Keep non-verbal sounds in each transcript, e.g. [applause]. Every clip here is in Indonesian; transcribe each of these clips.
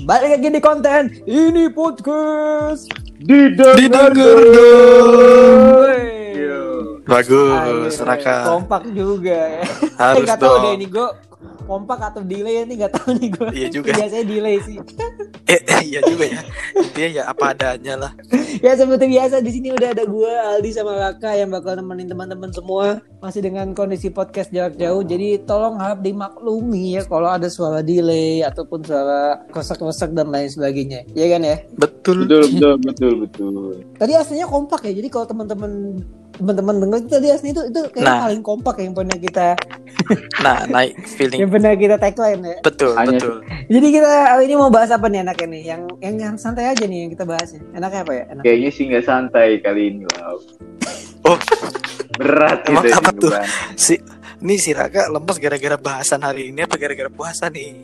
Balik lagi di konten ini podcast. Didengar Wey. Bagus, Ayo, Raka. Kompak juga ya. Harus tahu dong. deh ini gue kompak atau delay ini nggak tahu nih gue. Iya juga. Biasanya delay sih. [laughs] Iya juga ya. Intinya ya apa adanya lah. [laughs] ya seperti biasa di sini udah ada gue Aldi sama Raka yang bakal nemenin teman-teman semua masih dengan kondisi podcast jarak jauh. Jadi tolong harap dimaklumi ya kalau ada suara delay ataupun suara kosak-kosak dan lain sebagainya. Iya kan ya? Betul. betul betul betul betul Tadi aslinya kompak ya. Jadi kalau teman-teman teman-teman dengar itu tadi aslinya itu itu kayak Nah. paling kompak yang pernah kita [laughs] Nah, naik feeling. yang pernah kita tagline ya. Betul, Hanya- betul. [laughs] Jadi kita hari ini mau bahas apa nih enaknya nih? Yang yang, yang santai aja nih yang kita bahasnya. Enaknya apa ya? Enak. kayaknya sih nggak santai kali ini lah Oh, berat Emang kita apa tuh? Si ini si Raka lemes gara-gara bahasan hari ini apa gara-gara puasa nih?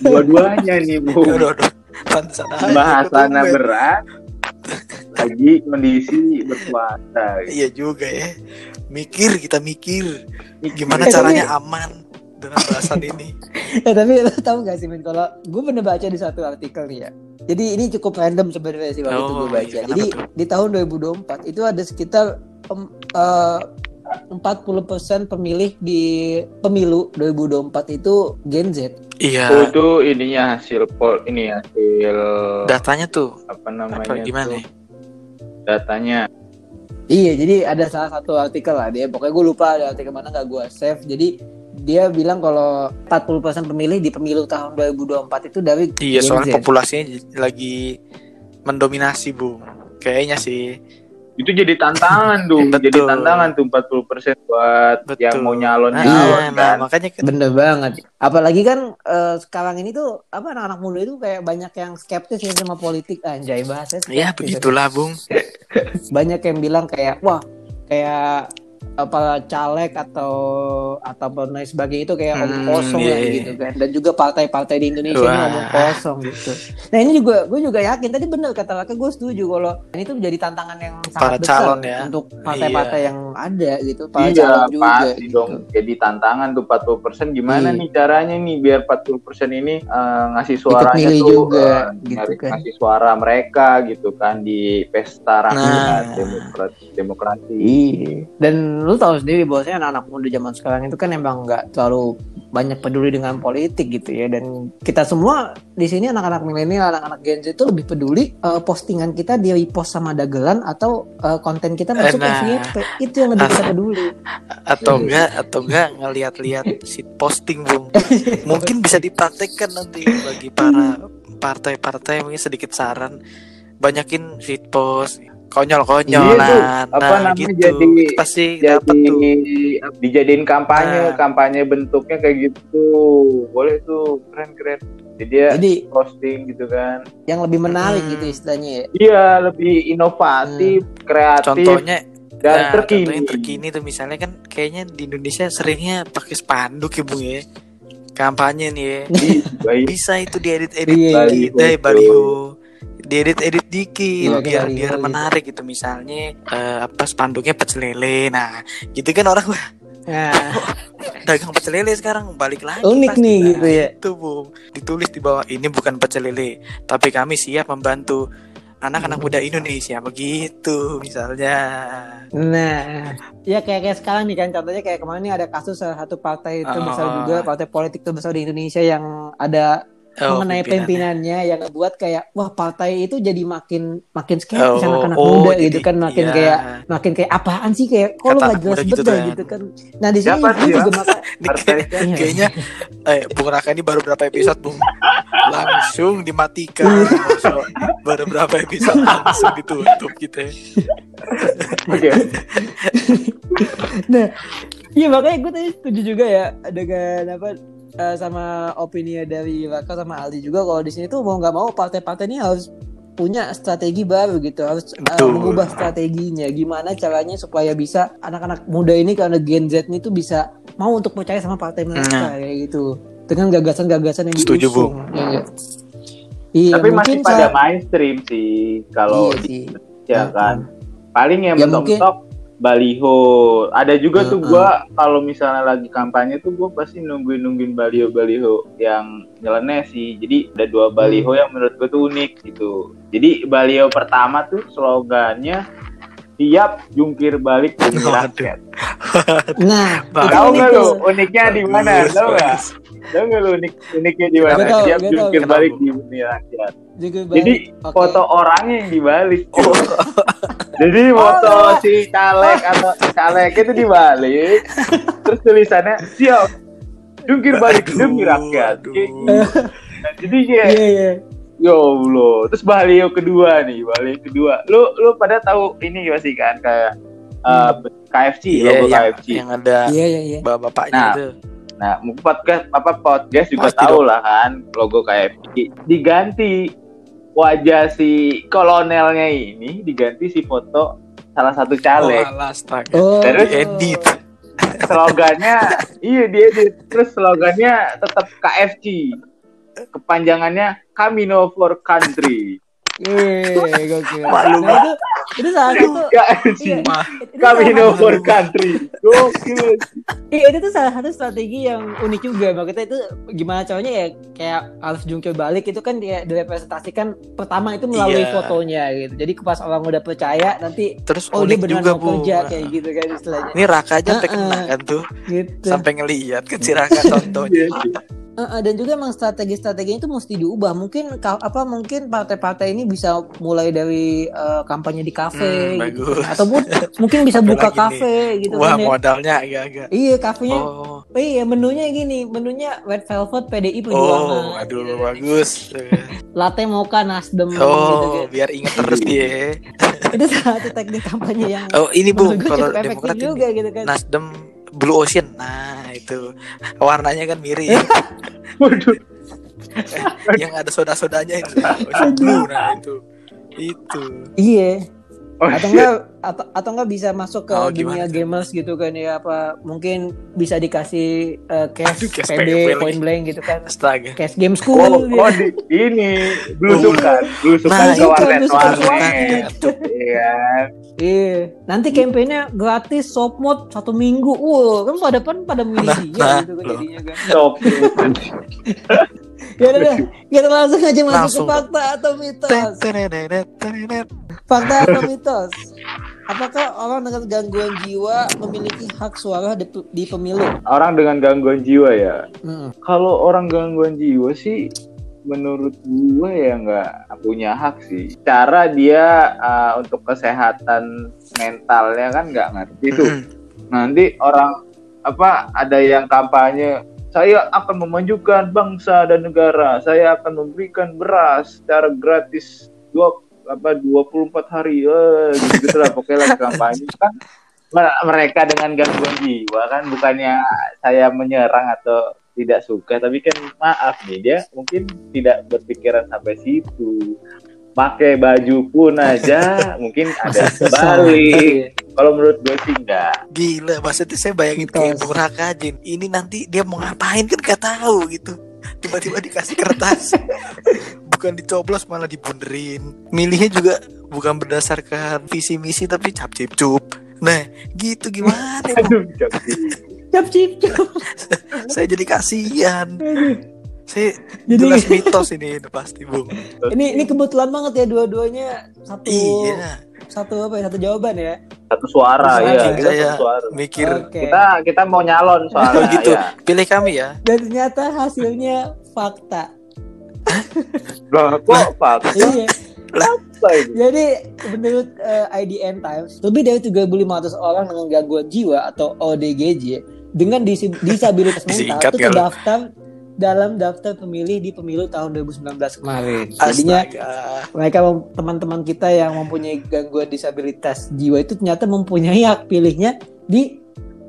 dua-duanya nih bu [laughs] aja, bahasannya berat lagi kondisi berpuasa Iya juga ya. Mikir kita mikir gimana tapi- caranya aman dengan bahasan ini. Eh [laughs] tapi lo tau gak sih men kalau gue pernah baca di satu artikel nih ya. Jadi ini cukup random sebenarnya sih waktu itu Oh, gue baca. iya, Jadi tuh? di tahun 2024 itu ada sekitar em, eh, 40% pemilih di pemilu 2024 itu Gen Z. Iya. Oh, itu ininya hasil pol ini hasil Datanya tuh apa namanya apa gimana? tuh, datanya Iya, jadi ada salah satu artikel lah dia. Pokoknya gue lupa ada artikel mana gak gue save. Jadi dia bilang kalau 40% pemilih di pemilu tahun 2024 itu dari Iya, soalnya Z. populasinya lagi mendominasi, Bu. Kayaknya sih. Itu jadi tantangan tuh Betul. jadi tantangan tuh 40% buat Betul. yang mau nyalon Nah, nyalon nah, kan makanya kan Bener banget. Apalagi kan eh, sekarang ini tuh apa anak-anak muda itu kayak banyak yang skeptis ya sama politik anjay bahasanya. skeptis. ya begitulah, Bung. Banyak yang bilang kayak wah kayak apa caleg atau atau lain sebagainya itu kayak omong Hmm, kosong iya, ya iya. gitu kan dan juga partai-partai di Indonesia ini Wah. omong kosong gitu. Nah ini juga gue juga yakin tadi bener kata Laka gue setuju kalau ini tuh menjadi tantangan yang sangat Para besar calon ya. untuk partai-partai yang ada gitu para iya calon juga. pasti gitu. dong jadi tantangan tuh 40% gimana Iya. nih caranya nih biar 40% ini eh, ngasih suaranya tuh juga, eh, gitu nyari- kan. ngasih suara mereka gitu kan di pesta rakyat Nah. demokrasi demokrasi Iya. Dan lu tahu sendiri bahwasanya anak-anak muda zaman sekarang itu kan emang nggak terlalu banyak peduli dengan politik gitu ya. Dan kita semua di sini anak-anak milenial, anak-anak Gen Z itu lebih peduli eh, postingan kita di repost sama dagelan atau eh, konten kita masuk ke Nah. FYP. Itu yang lebih kita peduli. [laughs] Atau Iya. enggak atau enggak ngelihat-lihat si posting, Bung. [laughs] Mungkin bisa dipraktekkan nanti bagi para partai-partai mungkin sedikit saran banyakin shit post konyol-konyolan Iya tuh, apa nah namanya, gitu. jadi- pasti jadi dapat tuh. dijadiin kampanye Nah. kampanye bentuknya kayak gitu. Boleh tuh keren keren. Jadi ya Jadi posting gitu kan. yang lebih menarik Hmm. gitu istilahnya ya. iya lebih inovatif kreatif contohnya dan nah, terkini contohnya terkini. tuh misalnya kan kayaknya di Indonesia seringnya pakai spanduk ya bung ya. Kampanye nih ya. Baik. Bisa itu diedit-edit Iya, dikit iya. deh baliho diedit-edit dikit Iya, biar baliho biar gitu. menarik gitu misalnya eh, apa spanduknya pecel lele nah gitu kan orang wah Nah, dagang pecel lele sekarang balik lagi Unik pasti. nih Nah, gitu ya. itu bung ditulis di bawah ini bukan pecel lele tapi kami siap membantu anak-anak muda Indonesia begitu misalnya Nah, ya kayak kayak sekarang nih kan contohnya kayak kemarin nih ada kasus salah satu partai terbesar Oh. juga partai politik terbesar di Indonesia yang ada Oh, mengenai pimpinannya. pimpinannya yang buat kayak wah partai itu jadi makin makin skeptis Oh, anak-anak oh, muda jadi- gitu kan makin iya. kayak makin kayak apaan sih kayak kok lu anak jelas gitu, gitu kan. gitu kan nah di sini Siapa gue juga maka [laughs] Partai. Iya. kayaknya eh Bung Raka ini baru berapa episode Bung langsung dimatikan langsung baru berapa episode langsung ditutup gitu ya. oke [laughs] nah iya makanya gue tadi setuju juga ya dengan apa eh, sama opini dari Raka sama Aldi juga kalau di sini tuh mau nggak mau partai-partai ini harus punya strategi baru gitu harus Betul. mengubah strateginya gimana caranya supaya bisa anak-anak muda ini karena Gen Z ini tuh bisa mau untuk percaya sama partai mereka Nah. kayak gitu dengan gagasan-gagasan yang Setuju, diusung ya nggak? iya tapi masih mungkin pada saat- mainstream sih kalau iya di sih Indonesia kan paling yang Ya, mungkin- mentok baliho. Ada juga tuh gua kalau misalnya lagi kampanye tuh gua pasti nungguin nungguin baliho-baliho yang nyeleneh sih. Jadi ada dua baliho yang menurut gua tuh unik gitu. Jadi baliho pertama tuh slogannya siap jungkir balik demi rakyat. [laughs] Nah, Tahu nggak lu uniknya di mana? Tahu nggak? Tahu nggak lu unik uniknya di mana? Tahu, Siap tahu. jungkir balik demi rakyat. Jadi balik. Foto orangnya yang dibalik. Oh, [laughs] Jadi Oh, foto lewat. si caleg atau caleg itu dibalik, [laughs] terus tulisannya siap jungkir balik Aduh, demi rakyat. gitu. Nah, jadi kayak Iya, iya. ya Allah. Terus baliho kedua nih, baliho kedua. Lu lu pada tahu ini gak sih kan kayak uh, KFC, Iya, logo yang, KFC. yang ada Iya, iya, iya. bapak-bapaknya Nah, itu. Nah, mungkin podcast apa podcast juga Pasti tahu dong. lah kan logo KFC. Diganti wajah si kolonelnya ini diganti si foto salah satu caleg. Oh, alas, astaga. Oh. Terus Edit. slogannya iya dia terus slogannya tetap KFC kepanjangannya Camino for Country Iya, gokil. Malu Nah, itu itu salah satu. KFC iya, Camino satu- for Country. Gokil Iya itu tuh salah satu strategi yang unik juga. Makanya itu gimana caranya ya kayak harus jungkir balik itu kan dia direpresentasikan pertama itu melalui Iya. fotonya gitu. Jadi pas orang udah percaya nanti terus oh dia unik benar juga mau bu. kerja kayak gitu kan istilahnya. Ini Raka aja Heeh. kena kan tuh, gitu. Sampai ngeliat kan si Raka contohnya. Eh, dan juga emang strategi-strateginya itu mesti diubah mungkin apa mungkin partai-partai ini bisa mulai dari eh, kampanye di kafe Hmm, gitu bagus. ataupun [laughs] mungkin bisa buka nih? kafe gitu Wah kan ya modalnya agak-agak. iya kafenya Oh, iya menunya gini menunya red velvet PDI oh, Perjuangan aduh gitu. bagus. [laughs] latte mocha nasdem gitu Oh, kan. biar inget terus dia. [laughs] itu salah satu teknik kampanye yang Oh, ini bu, kalau Demokrat ini juga gitu kan Nasdem Blue Ocean. Nah, itu warnanya kan mirip. [laughs] waduh yang ada soda-sodanya itu. Ocean Blue nah itu. Itu. iya Oh, atau shit. enggak atau, atau enggak bisa masuk ke Oh, dunia gimana gamers gitu kan ya apa mungkin bisa dikasih eh, cash, Aduh, cash PB point blank gitu kan Astaga. cash game Oh, school oh, gitu. di, ini belusukan, belusukan Nah, ke itu, warnet warnet. Iya. Iya, nanti kampanye gratis soft mode satu minggu. Wow, kan pada kan pada milih Nah, dia nah, gitu kan jadinya kan. [laughs] Ya udah, deh, [laughs] kita langsung aja masuk Langsung. ke fakta atau mitos. Fakta atau mitos? Apakah orang dengan gangguan jiwa memiliki hak suara di, di pemilu? Orang dengan gangguan jiwa ya. Hmm. Kalau orang gangguan jiwa sih menurut gue ya nggak punya hak sih. Cara dia uh, untuk kesehatan mentalnya kan nggak ngerti tuh. Nanti orang apa ada yang kampanye saya akan memajukan bangsa dan negara. Saya akan memberikan beras secara gratis dua apa 24 hari. Eh gitu, lah pokoknya kampanye kan. Me- mereka dengan gangguan jiwa kan bukannya saya menyerang atau tidak suka tapi kan maaf nih dia mungkin tidak berpikiran sampai situ. Pakai baju pun aja mungkin ada sebalik kalau menurut gue sih enggak Gila, maksudnya saya bayangin kayak Bung Raka aja. Ini nanti dia mau ngapain kan gak tahu gitu. Tiba-tiba dikasih kertas. [laughs] bukan dicoblos malah dibunderin. Milihnya juga bukan berdasarkan visi misi tapi cap cip cup. Nah, gitu gimana aduh Cap cip cap. [laughs] Saya jadi kasihan. [laughs] Saya Jadi jelas mitos ini pasti, Bung. [laughs] ini ini kebetulan banget ya dua-duanya satu Iya, satu apa ya satu jawaban ya. satu suara Bisa ya kita saya satu suara mikir Oke. kita kita mau nyalon oh soalnya gitu. ya. Pilih kami ya. Dan ternyata hasilnya fakta. [laughs] Lah, kok Pak? iya. Jadi menurut eh, IDN Times, lebih dari 3.500 orang dengan gangguan jiwa atau ODGJ dengan disabilitas [laughs] mental itu terdaftar dalam daftar pemilih di pemilu tahun 2019 kemarin. Astaga. mereka teman-teman kita yang mempunyai gangguan disabilitas jiwa itu ternyata mempunyai hak pilihnya di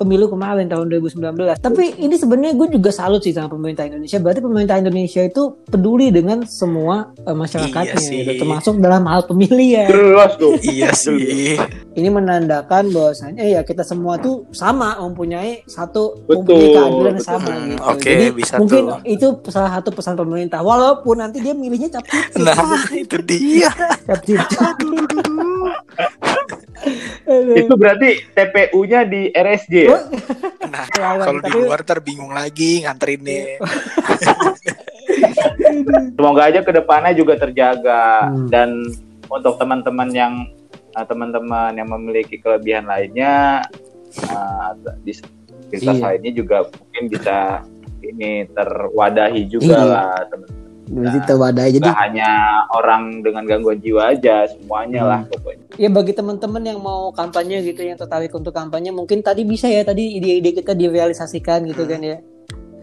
pemilu kemarin tahun 2019. Tapi ini sebenarnya gue juga salut sih sama pemerintah Indonesia. Berarti pemerintah Indonesia itu peduli dengan semua eh, masyarakatnya, Iya gitu. termasuk dalam hal pemilihan. Jelas tuh. [laughs] Iya sih. Ini menandakan bahwasanya ya kita semua tuh sama mempunyai satu Betul, mempunyai keadilan yang betul. sama Hmm, gitu. oke, Jadi bisa mungkin tuh. itu salah satu pesan pemerintah. Walaupun nanti dia milihnya cap Nah, [laughs] itu dia. cap. [laughs] Itu berarti TPU-nya di RSJ ya? Nah, [laughs] kalau di luar ntar bingung lagi nganterinnya. [laughs] Semoga aja ke depannya juga terjaga Hmm. dan untuk teman-teman yang uh, teman-teman yang memiliki kelebihan lainnya uh, Iya. lainnya juga mungkin bisa ini terwadahi juga Iya. lah teman. Berarti terwadai. Jadi hanya orang dengan gangguan jiwa aja, semuanya Hmm. lah pokoknya. ya bagi teman-teman yang mau kampanye gitu yang tertarik untuk kampanye mungkin tadi bisa ya tadi ide-ide kita direalisasikan gitu kan ya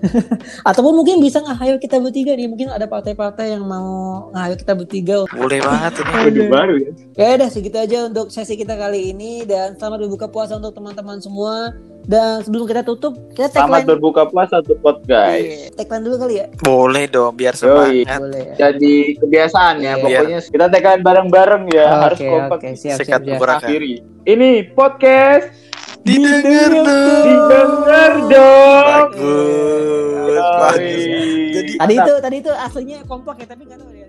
[laughs] ataupun mungkin bisa nge-hire kita bertiga nih mungkin ada partai-partai yang mau nge-hire kita bertiga Boleh banget ini. [laughs] Waduh, baru ya. ya udah segitu aja untuk sesi kita kali ini dan selamat berbuka puasa untuk teman-teman semua dan sebelum kita tutup kita Selamat tagline berbuka puasa support guys. Iya, tagline dulu kali ya Boleh dong biar semangat. boleh ya Jadi kebiasaan ya, Iya. pokoknya kita tekan bareng-bareng ya, harus oke kompak oke siap Sekat siap siap akhiri. Ini podcast Didengar dong. didengar dong. Bagus. Bagus. Jadi tadi itu tadi itu aslinya kompak ya tapi nggak tahu ya